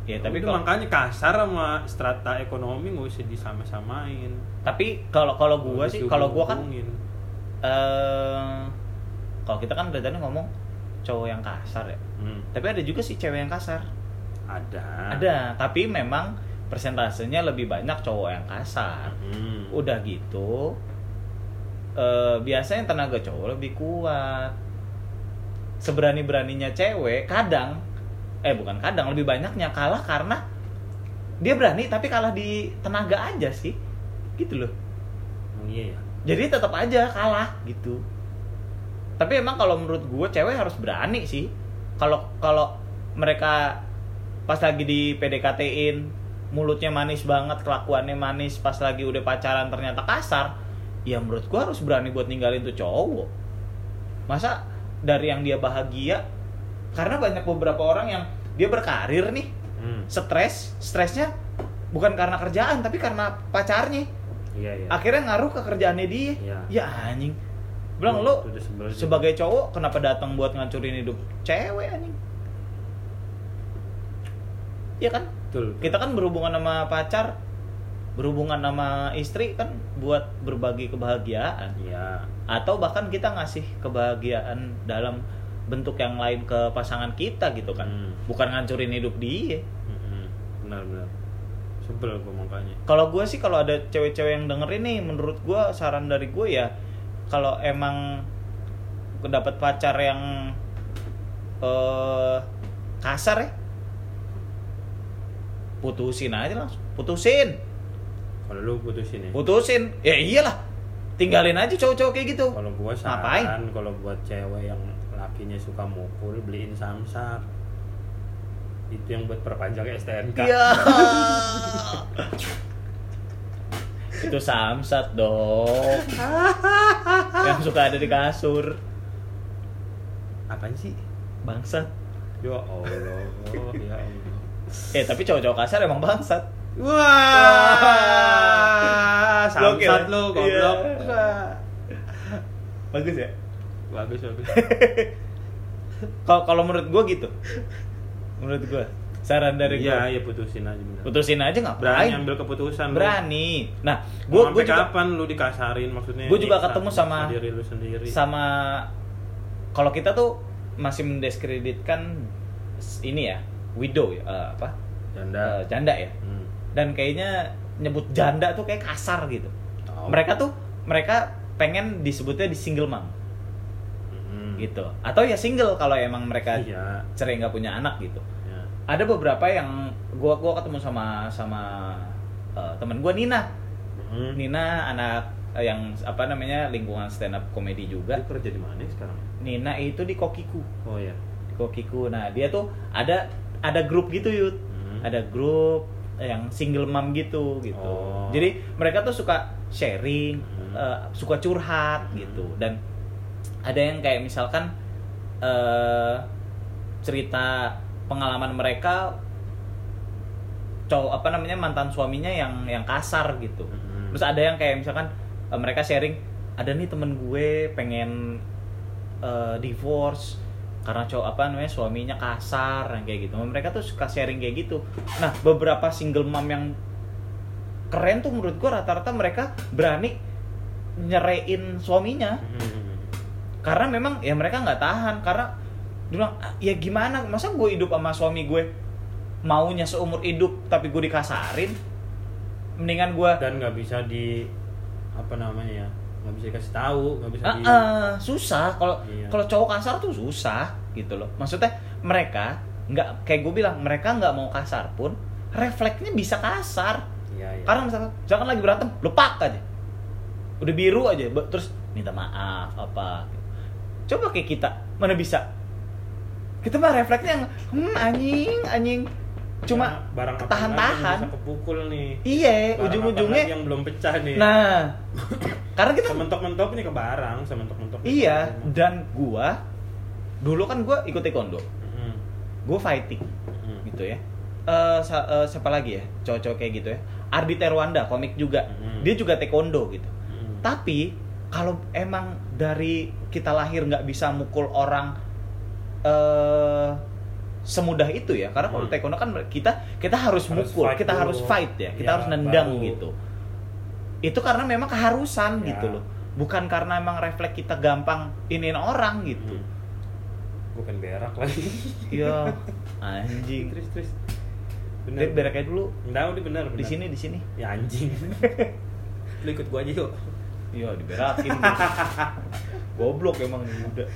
Ya tapi Udah, kalau makanya kasar sama strata ekonomi nggak usah disama-samain. tapi kalau kalau gua sih kalau gua kan eh kalau kita kan dari tadi ngomong cowok yang kasar ya. Hmm, Tapi ada juga sih cewek yang kasar. Ada. Ada, tapi memang persentasenya lebih banyak cowok yang kasar. Hmm. Udah gitu eh biasanya tenaga cowok lebih kuat. Seberani-beraninya cewek kadang eh bukan kadang lebih banyaknya kalah karena dia berani tapi kalah di tenaga aja sih. Gitu loh. Oh, iya ya. jadi tetap aja kalah gitu tapi emang kalau menurut gue cewek harus berani sih kalau kalau mereka pas lagi di PDKT-in mulutnya manis banget kelakuannya manis pas lagi udah pacaran ternyata kasar ya menurut gue harus berani buat ninggalin tuh cowok. Masa dari yang dia bahagia? Karena banyak beberapa orang yang dia berkarir nih Hmm. stres stresnya bukan karena kerjaan tapi karena pacarnya. Iya iya. akhirnya ngaruh ke kerjaannya dia. Iya. ya anjing. Bilang lo sebagai cowok kenapa datang buat ngancurin hidup cewek anjing Iya kan Betul. kita kan berhubungan sama pacar berhubungan sama istri kan buat berbagi kebahagiaan Iya. atau bahkan kita ngasih kebahagiaan dalam bentuk yang lain ke pasangan kita gitu kan Hmm. bukan ngancurin hidup dia Mm-mm. benar-benar sebel gue makanya kalau gue sih kalau ada cewek-cewek yang dengerin nih menurut gue saran dari gue ya kalau emang dapat pacar yang eh kasar ya putusin aja langsung putusin. Kalau lu putusin ya? Putusin. Ya iyalah tinggalin aja cowok-cowok kayak gitu. Kalau gua saran kalau buat cewek yang lakinya suka mukul beliin samsak itu yang buat perpanjang STNK Iya. itu samsat dong. Yang suka ada di kasur. Apaan sih? Bangsat. Ya Allah ya Allah eh tapi cowok-cowok kasar emang bangsat. Wah. Samsat lu goblok. Iya. bagus ya? Bagus bagus. Kalau kalau menurut gua gitu? Menurut gua saran dari iya gua. iya putusin aja bener. Putusin aja ngapain? Berani ambil keputusan berani. Nah Mau gua gua sampai juga kapan lu dikasarin maksudnya? Gua juga ketemu sama- diri lu sendiri. sama kalau kita tuh masih mendiskreditkan ini ya widow ya eh, apa? Janda. Eh, janda ya. Hmm. dan kayaknya nyebut janda tuh kayak kasar gitu. Oh. mereka tuh mereka pengen disebutnya di single mom. Hmm. gitu. Atau ya single kalau emang mereka iya. cerai nggak punya anak gitu. Ya. ada beberapa yang gua gua ketemu sama sama eh, temen gua Nina. Hmm. Nina anak yang apa namanya lingkungan stand up komedi juga. Dia kerja di mana sekarang? Nina itu di Kokiku. Oh ya di Kokiku. Nah dia tuh ada ada grup gitu yud Hmm. ada grup yang single mom gitu gitu Oh. jadi mereka tuh suka sharing Hmm. eh, suka curhat Hmm. gitu dan ada yang kayak misalkan eh cerita pengalaman mereka cowok apa namanya mantan suaminya yang yang kasar gitu Hmm. terus ada yang kayak misalkan eh, mereka sharing ada nih temen gue pengen eh, divorce karena cowok apa namanya suaminya kasar yang kayak gitu. Mereka tuh suka sharing kayak gitu. Nah beberapa single mom yang keren tuh menurut gue rata-rata mereka berani nyerein suaminya. Hmm. karena memang ya mereka nggak tahan. Karena dia bilang "Ah, ya gimana? Masa gue hidup sama suami gue maunya seumur hidup tapi gue dikasarin? Mendingan gue dan nggak bisa di apa namanya ya nggak bisa dikasih tahu nggak bisa Ah, di ah, susah. Kalau Iya. kalau cowok kasar tuh susah gitu loh. Maksudnya mereka nggak kayak gue bilang mereka nggak mau kasar pun refleksnya bisa kasar. Iya, iya. karena misalkan misalkan lagi berantem lepak aja. Udah biru aja terus minta maaf apa. Coba kayak kita mana bisa? Kita mah refleksnya yang hmm, anjing anjing cuma Karena barang tahan-tahan. bisa kepukul nih iya ujung-ujungnya yang belum pecah nih nah karena kita sementok-mentok nih ke barang sementok-mentok iya dan gua dulu kan gua ikut taekwondo Hmm. gua fighting Hmm. gitu ya Eh, sa- eh, siapa lagi ya cowok-cowok kayak gitu ya Ardi Terwanda komik juga Hmm. dia juga taekwondo gitu Hmm. tapi kalau emang dari kita lahir nggak bisa mukul orang eh semudah itu ya. Karena kalau Hmm. taekwondo kan kita kita harus, Harus mukul kita dulu. harus fight ya kita Ya, harus nendang baru. gitu. Itu karena memang keharusan Ya. gitu loh. Bukan karena emang refleks kita gampang iniin orang gitu. Hmm. bukan berak lagi. Iya anjing. Terus terus. Bener berak aja dulu. Nggak, udah bener, di bener. sini di sini. Ya anjing. Lu ikut gua aja yuk. Iya diberakin goblok emang udah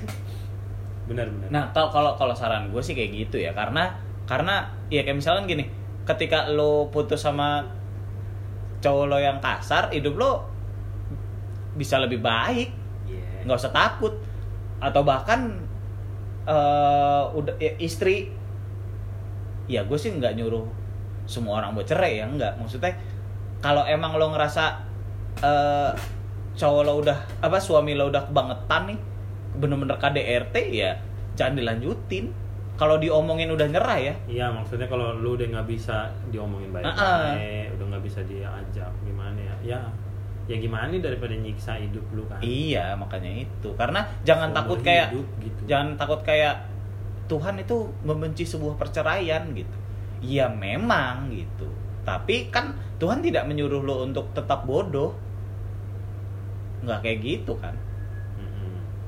bener bener Nah, kalau kalau kalau saran gue sih kayak gitu ya, karena karena ya kayak misalnya gini, ketika lo putus sama cowok lo yang kasar, hidup lo bisa lebih baik, Iya. nggak usah takut, atau bahkan eh udah ya, istri, ya gue sih nggak nyuruh semua orang buat cerai ya, nggak, maksudnya kalau emang lo ngerasa eh cowok lo udah apa suami lo udah kebangetan nih bener-bener KDRT ya jangan dilanjutin kalau diomongin udah nyerah ya Iya maksudnya kalau lu udah nggak bisa diomongin baik-baik, Ah, udah nggak bisa diajak gimana ya? Ya, ya gimana nih daripada nyiksa hidup lu kan? iya makanya itu karena jangan Seumur takut kayak hidup, gitu. jangan takut kayak Tuhan itu membenci sebuah perceraian gitu ya memang gitu tapi kan Tuhan tidak menyuruh lo untuk tetap bodoh nggak kayak gitu kan.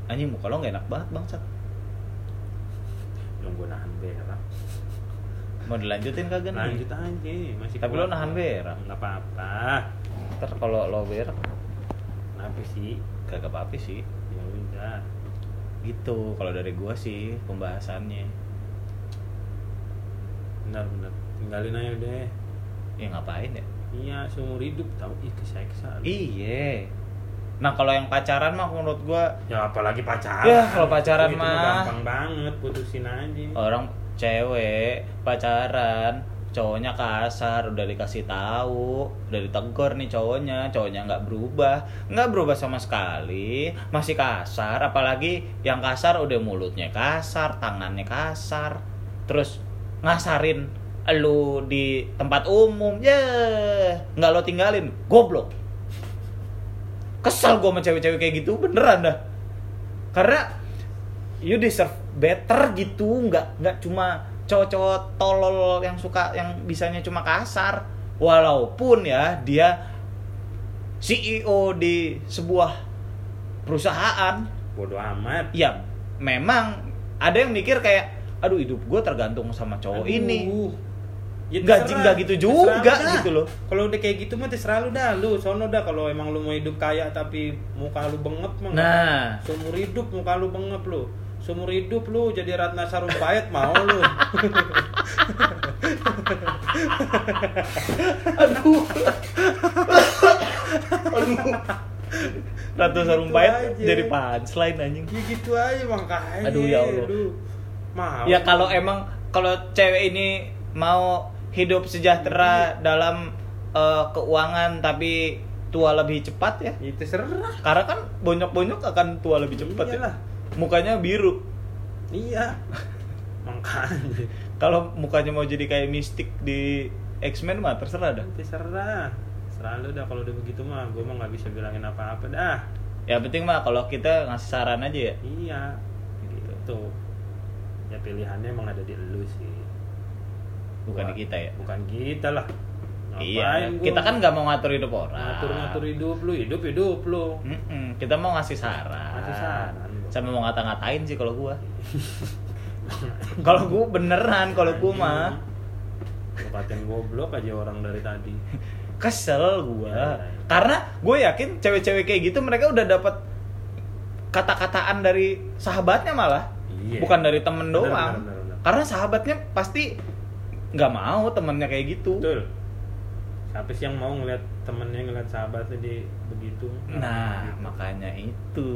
Anjing muka lo nggak enak banget bangsat Yang gue nahan berak. Mau dilanjutin kagak nih? Lanjut aja, masih Tapi lo nahan berak. Nggak apa-apa. Ntar kalau lo berak Kenapa sih? kagak apa-apa sih. Ya udah. Gitu kalau dari gua sih pembahasannya. Benar benar. Tinggalin aja deh. Ya ngapain ya? Iya, seumur hidup tahu ih keseksa. Iya. Nah kalau yang pacaran mah menurut gua Ya apalagi pacaran. Ya, kalau pacaran Itu mah. gampang banget putusin aja. orang cewek pacaran cowoknya kasar udah dikasih tahu udah ditegur nih cowoknya cowoknya nggak berubah nggak berubah sama sekali masih kasar apalagi yang kasar udah mulutnya kasar tangannya kasar terus ngasarin lu di tempat umum ya nggak lo tinggalin goblok kesal gue sama cewek-cewek kayak gitu beneran dah karena you deserve better gitu nggak nggak cuma cowok-cowok tolol yang suka yang bisanya cuma kasar walaupun ya dia CEO di sebuah perusahaan Bodoh amat. ya memang ada yang mikir kayak aduh hidup gue tergantung sama cowok Aduh. ini Ya Nggak- nggak gitu juga Terserah gitu loh. Kalau udah kayak gitu mah terserah lu dah lu. Sono dah kalau emang lu mau hidup kaya tapi muka lu bengep mah. Nah. Seumur hidup muka lu bengep lu. Seumur hidup lu jadi Ratna Sarumpayat mau lu. aduh Ratu Gitu Sarumpayat aja. jadi punchline anjing ya gitu aja makanya. Aduh, ya Allah. Aduh. Mau. ya kalau emang kalau cewek ini mau hidup sejahtera dalam eh, keuangan tapi tua lebih cepat ya Ya terserah. karena kan bonyok-bonyok akan tua lebih cepat ya mukanya biru Iya. Makanya. kalau mukanya mau jadi kayak mistik di X-Men mah terserah dah Terserah. Terserah lu dah kalau udah begitu mah gue mah nggak bisa bilangin apa-apa dah. ya penting mah kalau kita ngasih saran aja ya Iya. Gitu. Ya pilihannya emang ada di lu sih. Bukan di kita ya Bukan kita lah. iya Ngapain gua kita kan nggak mau ngatur hidup orang ngatur-ngatur hidup lu, hidup hidup lu. Mm-mm, kita mau ngasih saran Ngasih saran. sama mau ngata-ngatain sih kalau gua kalau gua beneran kalau gua mah Lu katain goblok aja orang dari tadi. kesel gua Iya, iya. karena gue yakin cewek-cewek kayak gitu mereka udah dapat kata-kataan dari sahabatnya malah Iya. bukan dari temen Bener, doang bener, bener, bener. karena sahabatnya pasti nggak mau temennya kayak gitu. Betul. Siapa sih yang mau ngeliat temennya ngeliat sahabatnya di begitu? nah Gitu. makanya itu.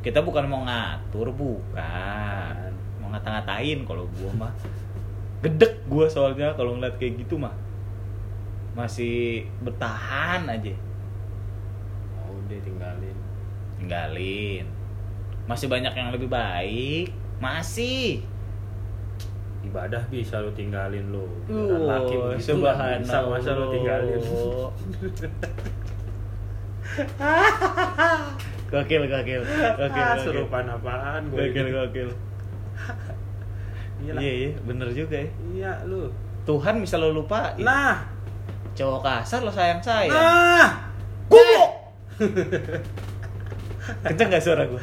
Kita bukan mau ngatur bukan. Mau ngata-ngatain kalau gua mah. Gedek gua soalnya kalau ngeliat kayak gitu mah. Masih bertahan aja. Oh, udah tinggalin. tinggalin. Masih banyak yang lebih baik. Masih Ibadah bisa lu tinggalin lu. Uh, Giliran laki begitu bisa subhanallah. masa lu tinggalin. gokil gokil gokil Ah, gokil Surupan apaan gue? gokil gokil Iya iya iya bener juga ya Iya lu. Tuhan bisa lo lupa Nah, cowok kasar lo sayang sayang nah. goblok kenceng gak suara gue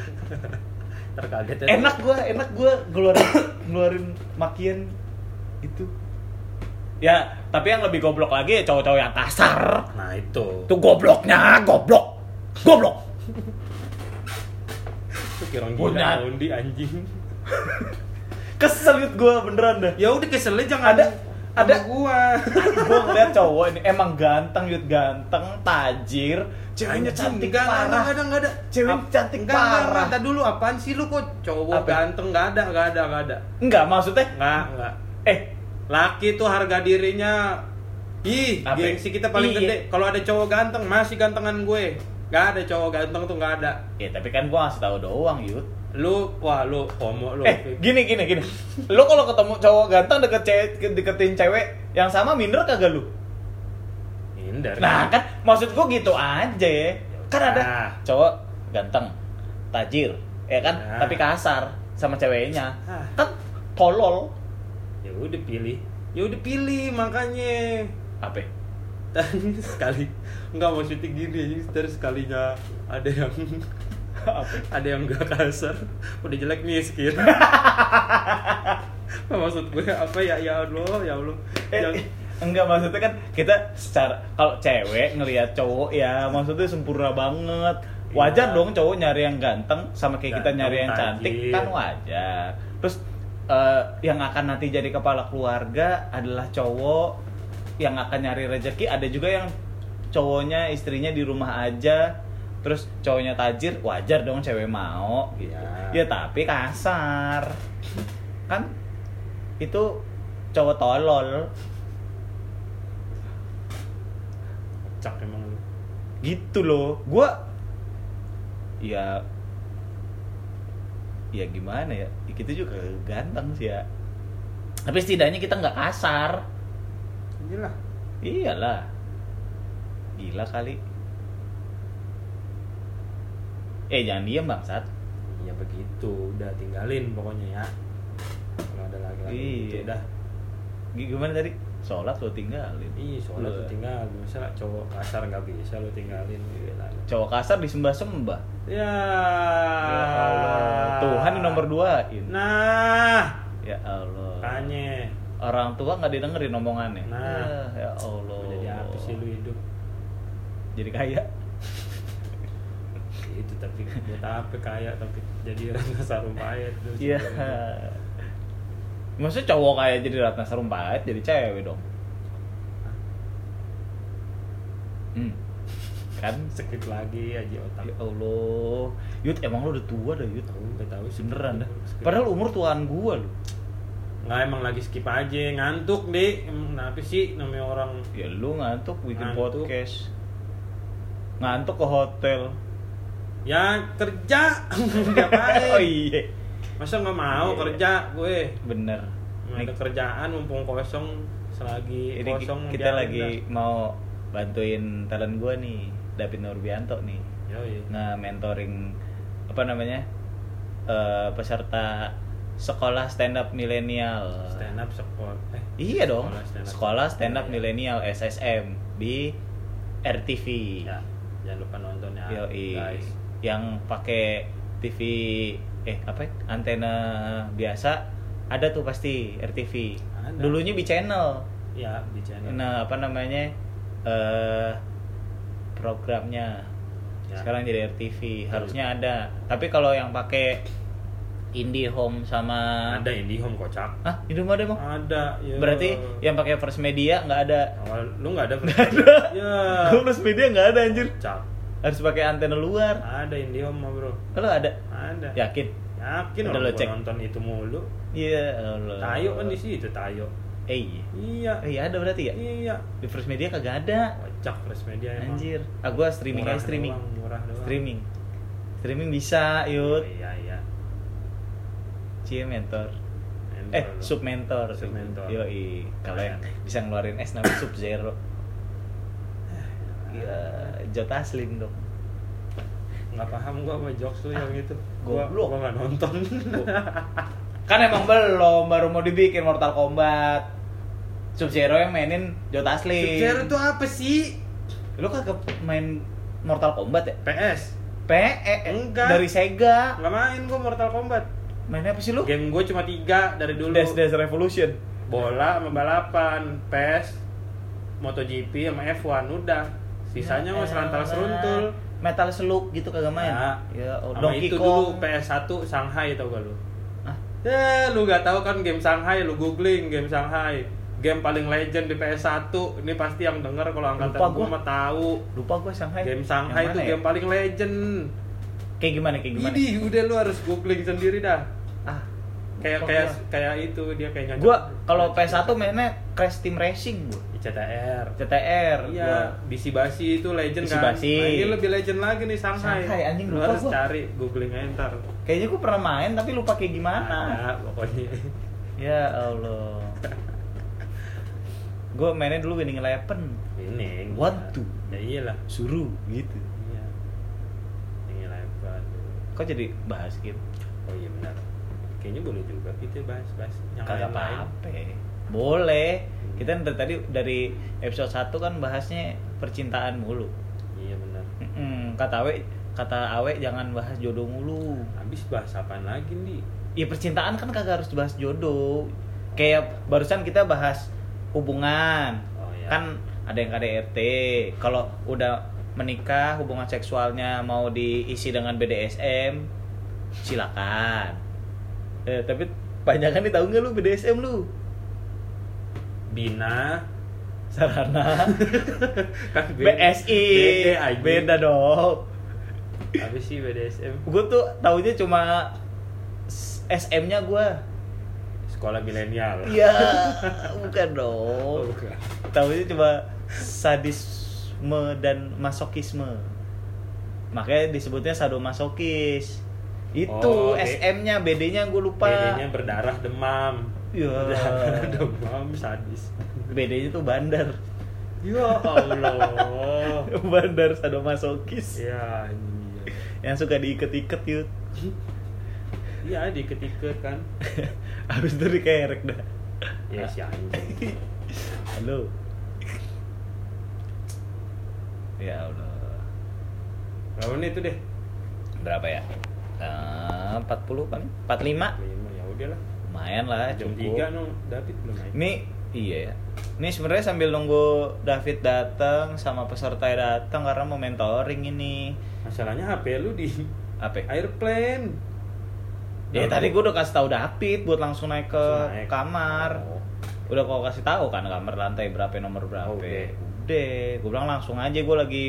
Terkaget ya. enak gue enak gue ngeluarin ngeluarin makian itu ya tapi yang lebih goblok lagi ya cowok-cowok yang kasar Nah, itu. itu gobloknya goblok goblok Itu Punya. gila undi anjing. kesel gue beneran dah Ya udah keselnya jangan Ada- ada- gua. gue ngeliat cowok ini emang ganteng yud ganteng tajir ceweknya cantik enggak, parah Enggak ada, enggak ada. Cewek Ap- cantik enggak, enggak, parah. enggak. Ntar dulu apaan sih lu kok cowok Apa? ganteng enggak ada, enggak ada, enggak ada. enggak maksudnya Enggak, enggak. eh Laki tuh harga dirinya Ih, Apa? gengsi kita paling Iya. gede. Kalau ada cowok ganteng, masih gantengan gue. Gak ada cowok ganteng tuh gak ada. ya tapi kan gue ngasih tahu doang yud Lu, wah lu homo lu. eh gini gini gini lo kalau ketemu cowok ganteng deket cewek deketin cewek yang sama minder kagak lu Minder. Nah kan maksud gua gitu aja Kan ada Ah. cowok ganteng, tajir, ya kan? Ah. Tapi kasar sama ceweknya Ah. Kan tolol Ya udah pilih. Ya udah pilih makanya. Apa? Sekali enggak maksudnya gini, terus sekalinya ada yang ada yang gak kasar. Udah jelek miskin. Maksud gue? Apa ya? Ya Allah ya Allah. Eh, yang enggak maksudnya kan kita secara kalau cewek ngelihat cowok ya maksudnya sempurna banget. Wajar Iya. dong cowok nyari yang ganteng sama kayak kita nyari yang cantik tajir. kan wajar. Terus eh, yang akan nanti jadi kepala keluarga adalah cowok. Yang akan nyari rezeki ada juga yang cowoknya istrinya di rumah aja terus cowoknya tajir wajar dong cewek mau. Gitu Iya. ya tapi kasar. Kan itu cowok tolol. Cak emang lu. Gitu loh. Gua ya ya gimana ya? Kita juga ganteng sih ya. Tapi setidaknya kita nggak kasar. Inilah iyalah. Gila kali eh jangan diem bangsat. Ya begitu. Udah tinggalin pokoknya ya. Kalau ada lagi lagi Iya. gitu udah G- gimana tadi? Sholat lo tinggalin? Ih, sholat Lu- lu tinggal masa cowok kasar nggak bisa lu tinggalin Gila. cowok kasar disembah sembah ya, ya Allah. Tuhan yang nomor duain nah. Ya Allah. Kanye orang tua nggak didengerin omongannya? Nah. ya, ya Allah. Jadi apa sih lu hidup? Jadi kaya itu tapi buat apa kaya tapi jadi Ratna Sarumpayat lu iya. maksudnya cowok kaya jadi Ratna Sarumpait jadi cewek dong? Hmm. kan? Skip lagi aja otak. Ya Allah. Yud emang lu udah tua dah Yud? Tahu nggak tahu sih. Beneran dah. Padahal umur tuaan gua lu. Nggak emang lagi skip aja. Ngantuk deh kenapa sih namanya orang? Ya lu ngantuk bikin Ngantuk. podcast. Ngantuk ke hotel ya kerja ngapain oh iya masa nggak mau Iya. kerja gue bener Nggak ada kerjaan mumpung kosong selagi Ini kosong kita lagi mau bantuin talent gua nih, David Nurbianto nih. Yoi. nge-mentoring apa namanya? eh, peserta sekolah stand up milenial. stand up sekolah eh Iya dong. Sekolah stand up. Sekolah stand up iya. milenial SSM di RTV. ya jangan lupa nonton ya Yoi. guys Yang pakai TV eh apa ya? antena biasa ada tuh pasti RTV. Ada. Dulunya di channel. ya di channel Nah, apa namanya? eh programnya. Ya. Sekarang jadi RTV, harusnya ada. Tapi kalau yang pakai IndiHome sama ada IndiHome kocak Hah, IndiHome ada emang? ada ya. Berarti yang pakai First Media nggak ada. awal lu nggak ada ada. ya Gue First Media nggak ada anjir. kocak Harus pakai antena luar. ada IndiHome mah bro Kalau ada, ada yakin? yakin Udah orang lo cek? nonton itu mulu Iya, Allah. tayo kan di situ tayo Eh, iya. iya Eh, iya ada berarti ya? iya Di First Media kagak ada. kocak fresh media emang Anjir. Ah, gua streaming Murah aja streaming. doang, murah doang Streaming. Streaming bisa, yud. iya iya Cie mentor. Mentor Eh, sub mentor. Sub mentor. Yoi. Kalau yang bisa ngeluarin S namanya sub zero. Iya, Jota Slim dong. nggak paham gua sama jokes lu yang itu gua goblok. gua nggak nonton Kan emang belum, baru mau dibikin Mortal Kombat. Sub Zero yang mainin Jota Slim. Sub-Zero itu apa sih Lu kagak main Mortal Kombat ya? PS PE Enggak. dari Sega. nggak main gua Mortal Kombat Mainnya apa sih lu? game gua cuma tiga dari dulu Dash Revolution. bola sama balapan PES MotoGP sama F1 udah sisanya mah serantal seruntul Metal Slug gitu kagak main. Ya. Ya, oh, sama Donkey itu Kong. dulu PS1 Shanghai tau gak lu Ah, Eh, lu gak tahu kan game Shanghai, lu googling game Shanghai. Game paling legend di PS1. Ini pasti yang denger kalau angkatan Lupa gua mah tahu. lupa gua Shanghai. Game Shanghai itu ya? game paling legend. Kayak gimana kayak gimana? Ini udah lu harus googling sendiri dah. Ah, Kayak kayak kayak itu dia kayak nyocok. Gua kalau PS1 mainnya Crash Team Racing gua. CTR. CTR. Iya. Bisi Basi itu legend Bisi kan. Basi. Nah, ini lebih legend lagi nih Shanghai. Shanghai, anjing, lu lupa harus gua. cari googling aja ntar. Kayaknya gua pernah main tapi lupa kayak gimana. Ada pokoknya. Ya Allah. gua mainnya dulu Winning Eleven. Ini. One, two. Ya iyalah. Suruh gitu. Iya. Ini lebar. Kok jadi bahas game? Oh iya benar. Kayaknya boleh juga kita bahas-bahas yang Kagak lain-lain. apa-apa. Boleh. Kita dari tadi dari episode 1 kan bahasnya percintaan mulu. Iya benar. Mm-mm, kata we kata Awe jangan bahas jodoh mulu. habis bahas apaan lagi nih Ya percintaan kan kagak harus bahas jodoh. Kayak barusan kita bahas hubungan. oh ya Kan ada yang KDRT. Kalau udah menikah hubungan seksualnya mau diisi dengan BDSM, silakan. Eh, tapi panjangan nih tahu nggak lu BDSM lu? Bina Sarana kan beda- BSI beda beda dong. habis sih BDSM Gue tuh taunya cuma SM-nya gue. sekolah milenial Iya, bukan Oh, dong. bukan. Taunya cuma sadisme dan masokisme. Makanya disebutnya sadomasokis. Itu Oh, SM-nya, BD-nya gue lupa. BD-nya berdarah demam Berdarah demam sadis BD-nya tuh bandar. ya Allah bandar sadomasokis. ya anjing. Yang suka diiket-iket yut. iya diket-iket kan Habis itu dikerek dah. ya si anjing Halo. Ya Allah. berapa menit itu deh Berapa ya? Eh, 40 kan? 45? lima ya udahlah Lumayan lah, jam cukup. tiga no David belum naik Ini iya ya. Ini sebenarnya sambil nunggu David datang sama peserta datang karena mau mentoring ini. masalahnya HP lu di Apa? airplane Ya tadi gue udah kasih tahu David buat langsung naik ke Langsung naik. kamar. Oh. Udah kau kasih tahu kan kamar lantai berapa nomor berapa. Oh, udah. Udah, gue bilang langsung aja gue lagi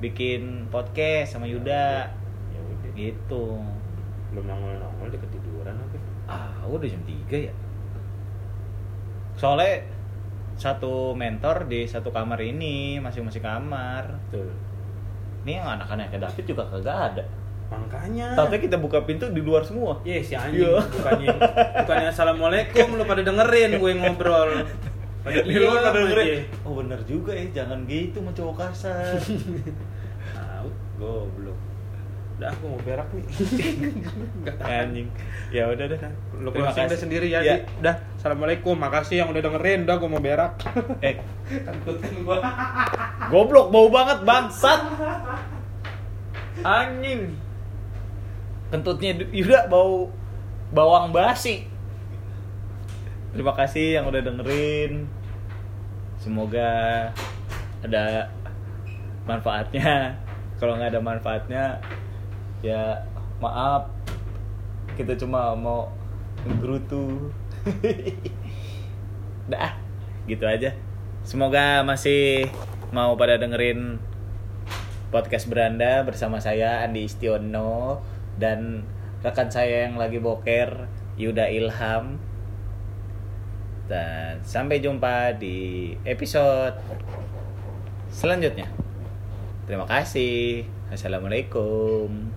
bikin podcast sama Yuda. ya udah Gitu. Belum nongol nongol deh ketiduran apa Ah, udah jam 3 ya. Soalnya satu mentor di satu kamar ini, masing-masing kamar. betul Ini yang anak-anaknya David juga kagak ada. makanya Tapi kita buka pintu di luar semua. Iya si anjing Iya. bukannya bukannya assalamualaikum lu pada dengerin gue ngobrol. Pada Di luar pada dengerin. Oh bener juga ya, jangan gitu sama cowok kasar. Tahu, goblok. Udah aku mau berak nih. Tahan. Anjing. Ya udah dah. Lu closing kasih. udah sendiri ya. Ya. Udah, assalamualaikum. Makasih yang udah dengerin. Udah gue mau berak. Eh, Takutin gua. goblok bau banget bangsat. Anjing. Kentutnya Yuda bau bawang basi. Terima kasih yang udah dengerin. Semoga ada manfaatnya. Kalau nggak ada manfaatnya, ya maaf. Kita cuma mau ngerutu. Dah, gitu aja. Semoga masih mau pada dengerin podcast beranda bersama saya Andi Istiono dan rekan saya yang lagi boker Yuda Ilham. Dan sampai jumpa di episode selanjutnya. Terima kasih. Assalamualaikum.